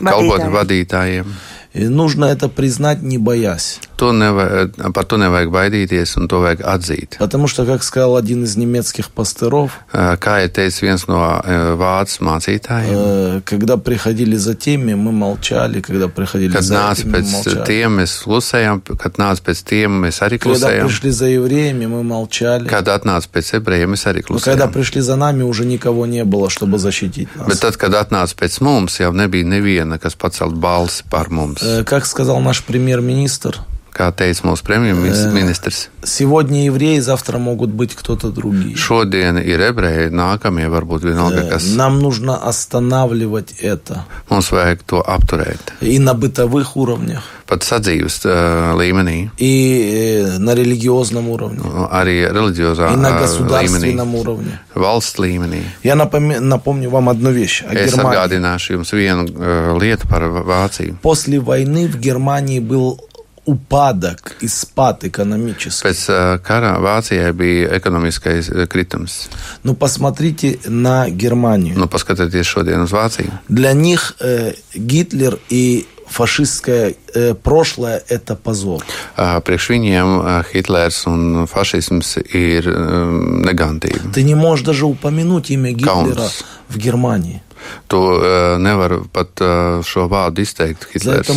kalpot vadītājiem. И нужно это признать, не боясь. To nevajag, par to nevajag baidīties, un to vajag atzīt. Потому что, как сказал один из немецких пастыров, Uh, Kā jau teica viens no uh, vācu mācītājiem, э, когда приходили за теми, мы молчали, когда приходили kad за этими, мы молчали. tiem, mēs klusējām, kad nāca pēc tiem, mēs arī Когда klusējām. пришли за евреями, мы молчали. Kad atnāca pēc ebrejiem, mēs arī Но когда klusējām. пришли за нами, уже никого не было, чтобы защитить нас. Bet tad, kad atnāca pēc mums, jau nebija neviena, kas pacelt balsi par mums. Э, Как сказал наш премьер-министр, Kā teica mūsu premjerministrs, сегодня евреи, завтра могут быть кто-то другие. šodien ir ebreji, nākamie varbūt vienalga, Э, kas Нам нужно останавливать это mums vajag to apturēt. и на бытовых уровнях, Pat sadzīves uh, līmenī, и э, на религиозном уровне, arī reliģiozā и на līmenī, государственном уровне. valsts līmenī. Я напоми- напомню вам одну вещь о Es Германии. atgādināšu jums vienu uh, lietu par Vāciju. После войны в Германии был упадок и спад экономический. Pēc uh, kara Vācijai bija ekonomiskais uh, kritums. Но посмотрите на Германию. Nu, paskatieties šodien uz Vāciju. Для них э, Гитлер и фашистское э, прошлое – это позор. Priekš viņiem Hitlers un fašisms ir um, negantība. Ты не можешь даже упомянуть имя Гитлера Каунс. в Германии. Tu uh, nevari pat uh, šo vārdu izteikt. Hitlers.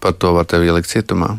Par to var tevi ielikt cietumā.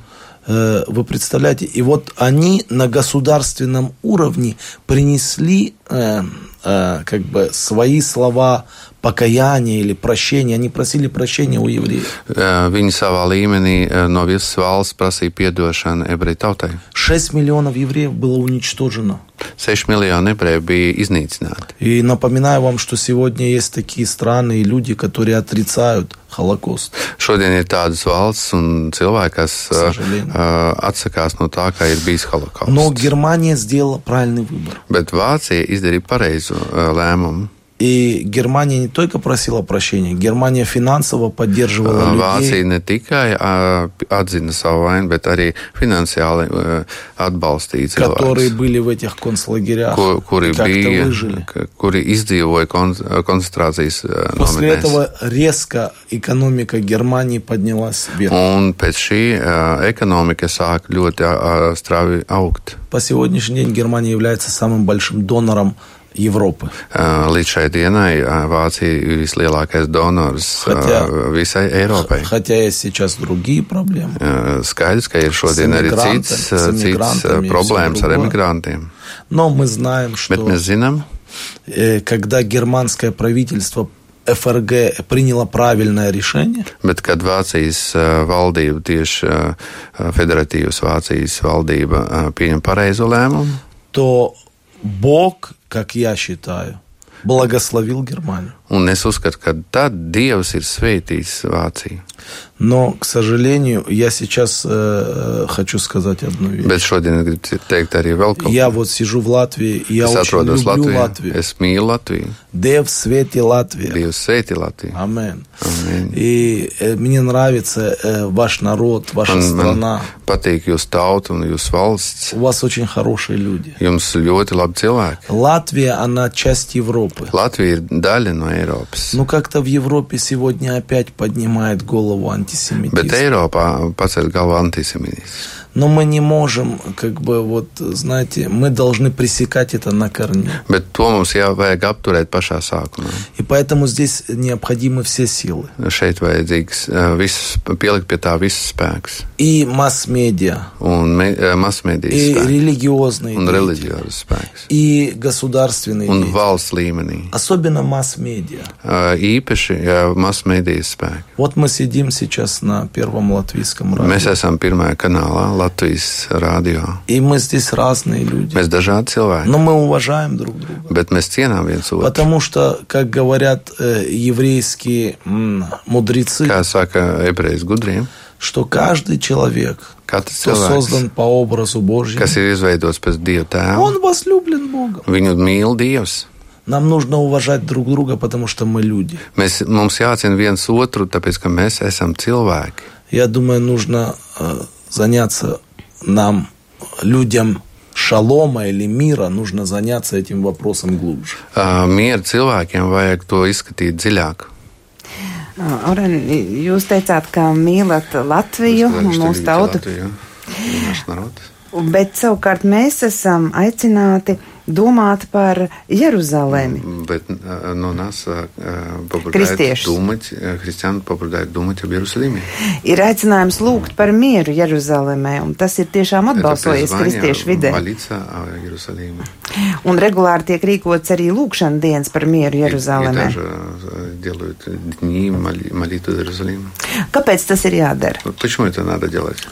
Э, Вы представляете? И вот они на государственном уровне принесли э, э, как бы свои слова покаяния или прощения. Они просили прощения у евреев. Uh, Viņi savā līmenī uh, no visas valsts prasīja atdošanu ebreju tautai. 6 миллионов евреев было уничтожено. 6 miljoni ebreju bija iznīcināti. И напоминаю вам, что сегодня есть такие страны и люди, которые отрицают Холокост. Šodien ir tādas valsts un cilvēki, kas uh, uh, atsakās no tā, ka ir bijis holokausts. Но Германия сделала правильный выбор. Bet Vācija izdarīja pareizu uh, lēmumu. И Германия не только просила прощения, Германия финансово поддерживала Uh, людей. Vācija ne tikai uh, atzina savu vainu, bet arī finansiāli uh, atbalstīja которые cilvēkus, были в этих концлагерях, ku, kuri, bija, выжили. kuri kon, koncentrācijas uh, После nometnēs. этого резко экономика Германии поднялась вверх. Un pēc šī ekonomika sāk ļoti uh, strauji augt. По сегодняшний день Германия является самым большим донором Европы. Uh, Līdz šai dienai uh, Vācija ir vislielākais donors Хотя- uh, visai Eiropai. Хотя есть сейчас другие проблемы. Uh, Skaidrs, ka ir šodien arī emigrantiem, cits, с uh, cits emigrantами uh, и problēmas всё ar другое. emigrantiem. Но мы знаем, Bet что mēs zinām, э, когда германское правительство ФРГ приняло правильное решение, bet kad Vācijas uh, valdība, tieši uh, Federatīvas Vācijas valdība, uh, pieņem pareizo lēmumu, то Бог, как я считаю, благословил Германию. Un es uzskatu, ka tad Dievs ir sveitījis Vāciju. Но, к сожалению, я сейчас э, хочу сказать одну вещь. Bet šodien gribu teikt arī vēl kaut ko. Я вот сижу в Латвии, я Es очень люблю. Латвию. Es mīlu Latviju. Дев в свете Латвия. Dievs sveiti Latviju. Амен. И э, мне нравится э, ваш народ, ваша Man, страна. man patīk jūsu tauta un valsts. У вас очень хорошие люди. Jums ļoti labi cilvēki. Латвия, она часть Европы. Latvija ir daļa no Eiropas. Но как-то в Европе сегодня опять поднимает голову Bet антисемитизм. Eiropā paceļ galvu antisemītisms. Но мы не можем, как бы, вот, знаете, мы должны пресекать это на корню. Bet to mums jau vajag apturēt pašā sākumā. И поэтому здесь необходимы все силы. Šeit vajadzīgs eh, viss, pielikt pie tā spēks. И масс-медиа, Un me- eh, и masmedijas spēks. религиозные, Un reliģiozes spēks. и государственные, Un valsts līmenī. особенно масс-медиа. Eh, Īpaši masmedijas spēki. Вот мы сидим сейчас на первом латвийском Mēs радио. esam pirmajā kanālā, Latvijas rādio. И мы здесь разные люди. Mēs dažādi cilvēki, Но мы уважаем друг друга. bet mēs cienām viens otru. Потому что, как говорят э, еврейские мудрецы, Kā saka ebrejas gudriem, что каждый человек, Katrs кто создан по образу Божьему, kas ir izveidots pēc Dieva tēva, он возлюблен Богом. viņu mīl Dievs. Нам нужно уважать друг друга, потому что мы люди. Mēs, mums jāciena viens otru, tāpēc ka mēs esam cilvēki. Я думаю, нужно э, заняться нам, людям шалома или мира, нужно заняться этим вопросом глубже. Uh, Mieru cilvēkiem vajag to izskatīt dziļāk. Oren, jūs teicāt, ka mīlat Latviju un mūsu tautu, Nаш народ. bet savukārt mēs esam aicināti domāt par Jeruzalemi. Bet uh, no нас uh, побуждает Крестьяши. думать, uh, христиан побуждает думать об Иерусалиме. Ir aicinājums lūgt par mieru Jeruzalemē, un tas ir tiešām Это atbalstojies призвание kristiešu vidē. молиться о Иерусалиме. Un regulāri tiek rīkots arī lūkšana dienas par mieru И, и Jeruzalemē. даже э, делают дни моли- молитвы Иерусалима. Kāpēc tas ir jādara? Вот Почему это надо делать?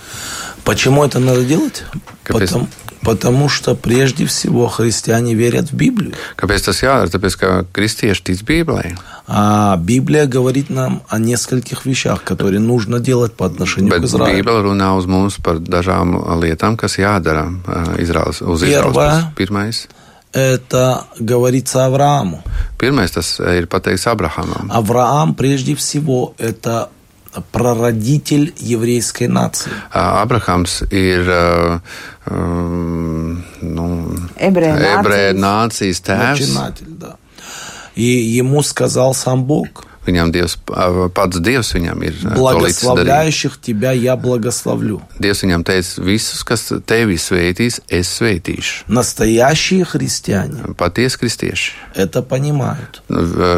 Почему это надо делать? Капец. Потому, потому что прежде всего христиане верят в Библию. Kāpēc tas jādara? Tāpēc, ka kristieši tic Bībelē. А Библия говорит нам о нескольких вещах, которые нужно делать по отношению Bet к Израилю. Bībele runā uz mums par dažām lietām, kas jādara ā, Izraels, uz Izraels. Pirmais, Это говорится Аврааму. pirmais tas ir pateikts Abrahamam. Авраам прежде всего это прародитель еврейской нации. Abrahams ir nu, ebreju nācijas. tēvs. Начинатель, да. И ему сказал сам Бог, Viņam Dievs, pats Dievs viņam ir благословляющих тебя я благословлю. Dievs viņam teica, visus, kas tevi sveitīs, es sveitīšu. Настоящие христиане Patiesi kristieši это понимают.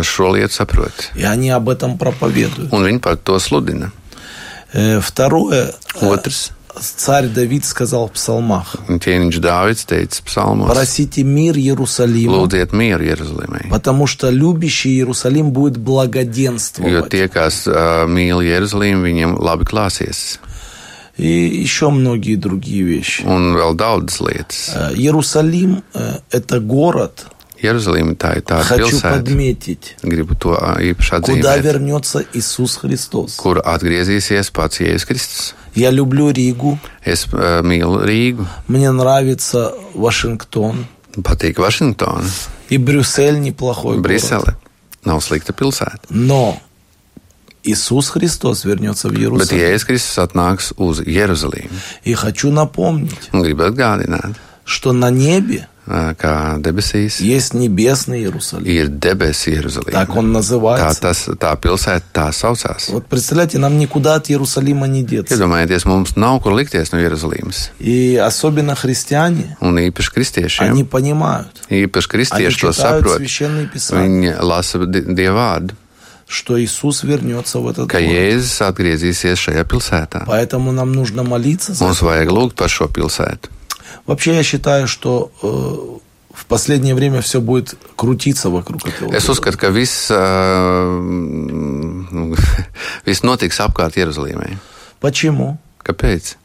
šo lietu saprot. И они об этом проповедуют. Un viņi par to sludina. Э, Второе. э, Otrs. Царь Давид сказал в псалмах. Un ķēniņš Dāvids teica psalmos, Просите мир Иерусалиму, lūdziet mieru Jeruzalemē. потому что любящий Иерусалим будет Jo благоденствовать. tie, kas uh, mīl Jeruzalemi, viņiem labi klāsies. И еще многие другие вещи. Un vēl daudzas lietas. Э, Иерусалим э, – это город, tā ir tāda хочу pilsēta, подметить, gribu to īpaši куда atzīmēt, вернется Иисус Христос. kur atgriezīsies pats Jēzus Kristus. Я люблю Ригу, Es uh, mīlu Rīgu, мне нравится Вашингтон, patīk Vašingtona, и Брюссель неплохой город. Brisele. Nav slikta pilsēta. Но Иисус Христос вернется в Bet Иерусалим. Jēzus Kristus atnāks uz. И хочу напомнить, Un gribu atgādināt, что на небе kā debesīs есть небесный Иерусалим. ir debesu Jeruzaleme. Так он Tā, называется. tas, tā pilsēta tā saucās. Вот представляете, нам никуда от Иерусалима не деться. Iedomājieties, mums nav kur likties no Jeruzalemes. И особенно христиане, Un īpaši kristiešiem. они понимают, Īpaši kristieši to saprot. Viņi lasa di- Dieva vārdu, что Иисус вернется в этот ka город. Pilsētā. Поэтому нам нужно молиться за Mums vajag lūgt par šo pilsētu. Вообще я считаю, что э, в последнее время все будет крутиться вокруг этого. Es uzskatu, ka viss, uh, viss notiks apkārt Jeruzalemē. Почему? Kāpēc?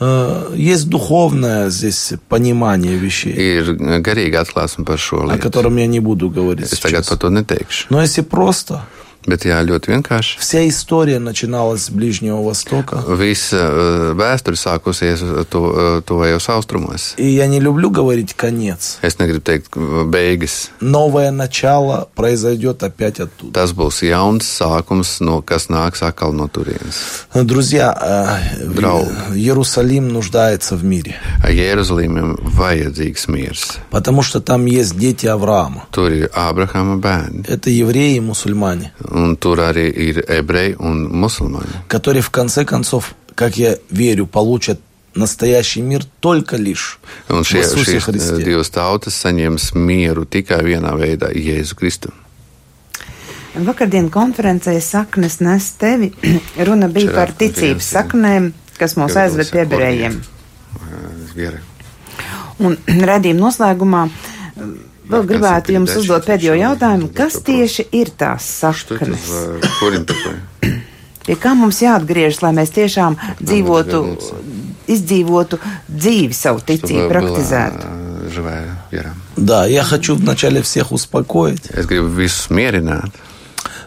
Э, Есть духовное здесь понимание вещей, Ir garīga atklāsme par šo о lietu. котором я не буду говорить Es tagad сейчас. par to neteikšu. Но если просто, Bet jā, ļoti vienkārši. вся история начиналась с Ближнего Востока. Visa uh, vēsture sākusies to, uh, tuvajos austrumos. И я не люблю говорить конец. Es negribu teikt beigas. Новое начало произойдет опять оттуда. Tas būs jauns sākums, no, kas nāks atkal no turienes. Друзья, э, Драу. Иерусалим нуждается в мире, Jeruzalemam vajadzīgs miers. потому что там есть дети Авраама. Tur ir Ābrahama bērni, Это евреи и мусульмане, un tur arī ir ebreji un musulmaņi, которые в конце концов, как я верю, получат настоящий мир только лишь Un в šie, Иисусе šīs Христе. eh, divas tautas saņems mieru tikai vienā veidā - Jēzu Kristu. Vakardien konferencē saknes nes tevi. Runa bija Šajā par ticības konferencē. saknēm, kas mūs aizved pie ebrejiem. Viera. Un redzījuma noslēgumā um, vēl gribētu jums uzdot pēdējo jautājumu, kas tieši ir tās Что это saknes? за корень такой? Pie kā mums jāatgriežas, lai mēs tiešām dzīvotu, atgriezīties. izdzīvotu dzīvi savu ticību, Чтобы praktizētu? была э, живая вера. Да, я хочу вначале всех успокоить, Es gribu visus mierināt,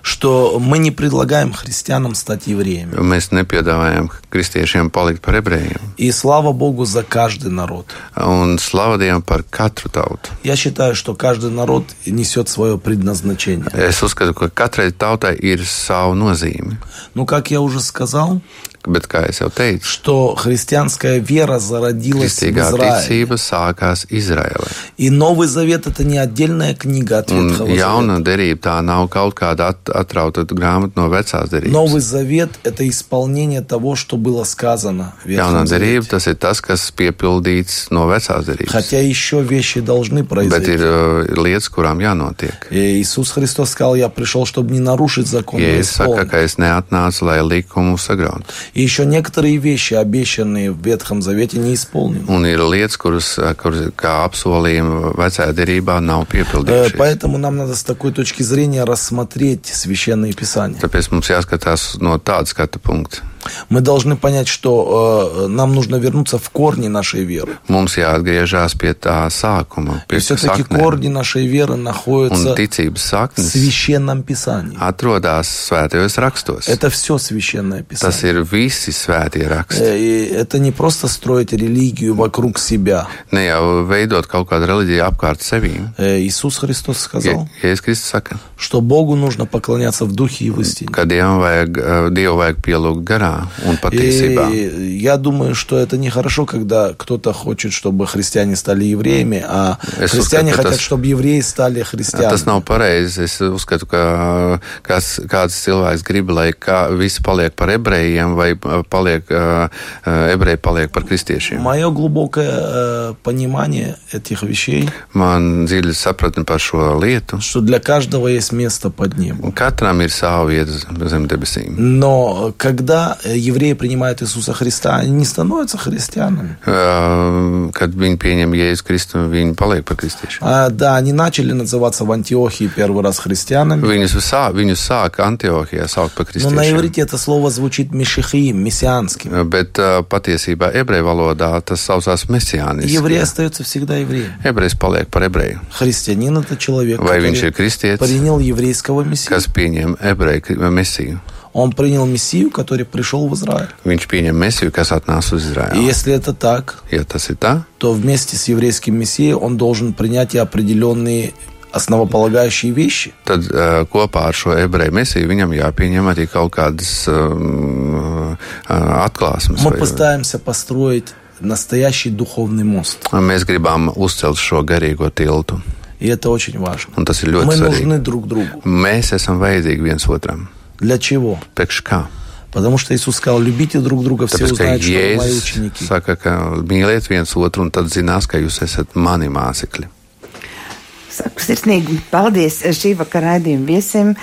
Что мы не предлагаем христианам стать евреями. Mēs nepiedāvājam kristiešiem palikt par ebrejiem. И слава Богу за каждый народ. Un slavu Dievam par katru tautu. Я считаю, что каждый народ несет свое предназначение. Es uzskatu, ka katrai tautai ir savu nozīme. Ну, как я уже сказал, Bet, kā jau teicu, что христианская вера зародилась в Израиле. ticība sākās Izraēlā. И Новый Завет это не отдельная книга от Ветхого jauna Завета. derība tā nav kaut kāda at, atrauta grāmata no vecās derības. Новый Завет это исполнение того, что было сказано в Ветхом derība Завете. tas ir tas, kas piepildīts no vecās derības. Хотя еще вещи должны Bet произойти. ir uh, lietas, kurām jānotiek. И Иисус Христос сказал, я пришел, чтобы не нарушить закон, Jēzus saka, исполнить. ka es neatnācu, lai likumu sagrautu. И еще некоторые вещи, обещанные в Ветхом Завете, не исполнены. Un ir lietas, kuras, kuras kā apsolījumi vecajā derībā nav Э. Поэтому нам надо с такой точки зрения рассмотреть Священное Писание. Tāpēc mums jāskatās no tāda skatu punkta. Мы должны понять, что э, нам нужно вернуться в корни нашей веры. Mums jāatgriežas pie tā sākuma, И pie все-таки корни нашей веры находятся в Священном Писании. atrodas svētajos rakstos. Это все Священное Tas Писание. ir visi svētie raksti. Э, И это не просто строить религию вокруг себя. Ne jau veidot kaut kādu reliģiju apkārt sevīm. Э, Иисус Христос сказал, Jēzus Kristus saka, что Богу нужно поклоняться в духе и в истине. ka Dievam vajag, eh, Dievu vajag pielūgt garā un patiesībā. И я думаю, что это нехорошо, когда кто-то хочет, чтобы христиане стали евреями, а Es христиане uzskatu, ka хотят, tas- чтобы евреи стали Tas христианами. nav pareizi. Es uzskatu, ka kāds, kāds cilvēks grib, lai kā, visi paliek par ebrejiem, vai eh, paliek, eh, eh, ebreji paliek par kristiešiem. Мое глубокое э, понимание этих вещей, Man dziļi sapratni par šo lietu. что для каждого есть место под небом. Katram ir sava vieta zem debesīm. Но когда э, евреи принимают Иисуса Христа, они не становятся христианами. Eh, Kad viņi pieņem Jēzus Kristu, viņi paliek par kristiešiem. А, да, они начали называться в Антиохии первый раз христианами. Viņus, sā, viņus sāka Antiohijā saukt par Но на kristiešiem. иврите это слово звучит мишихиим, мессианским. Bet uh, patiesībā ebreju valodā tas saucās mesijānis. Еврей остается всегда евреем. Ebrejs paliek par ebreju. Христианин это человек, Vai viņš ir который kristietis, принял еврейского мессию. kas pieņem ebreju kri- mesiju? Он принял мессию, который пришел в Израиль. Viņš pieņem mesiju, kas atnāca uz И Izraēlu. если это так, Ja tas ir tā, то вместе с еврейским мессией он должен принять и определенные основополагающие вещи. tad uh, kopā ar šo ebreju mesiju viņam jāpieņem arī kaut kādas um, atklāsmes. Мы vai- постараемся построить настоящий духовный мост. Mēs gribam uzcelt šo garīgo tiltu, И это очень важно. un tas ir ļoti Мы svarīgi. нужны друг другу. Mēs esam vajadzīgi viens otram. Для чего? Priekš kā? Потому что Иисус сказал, любите друг друга, все Tāpēc, ka узнают, что вы мои Jēzus ученики. saka, ka mīliet viens otru, un tad zinās, ka jūs esat mani mācekļi. Saku sirsnīgi paldies šī vakara raidījuma viesim.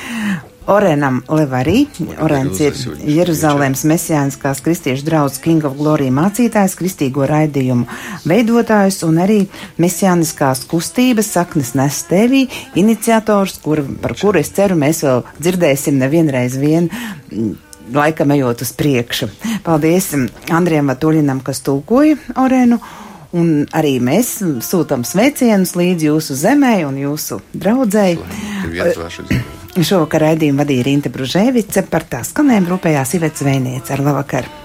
Orenam Levarī. Orens ir Jeruzalemes mesijāniskās kristiešu draudzes King of Glory mācītājs, kristīgo raidījumu veidotājs un arī mesijāniskās kustības saknes nes tevī iniciators, kur, par kuru es ceru mēs vēl dzirdēsim nevienreiz vien. mm, Laikam ejot uz priekšu. Paldies Andrijam Vatuļinam, kas tulkoja Orenu. Un arī mēs sūtām sveicienus līdz jūsu zemē un jūsu draudzēji. Šovakar raidījumu vadīja Rīta Bružēvice, par tā skanējumu rūpējās Ivets Zvejniece ar labvakar!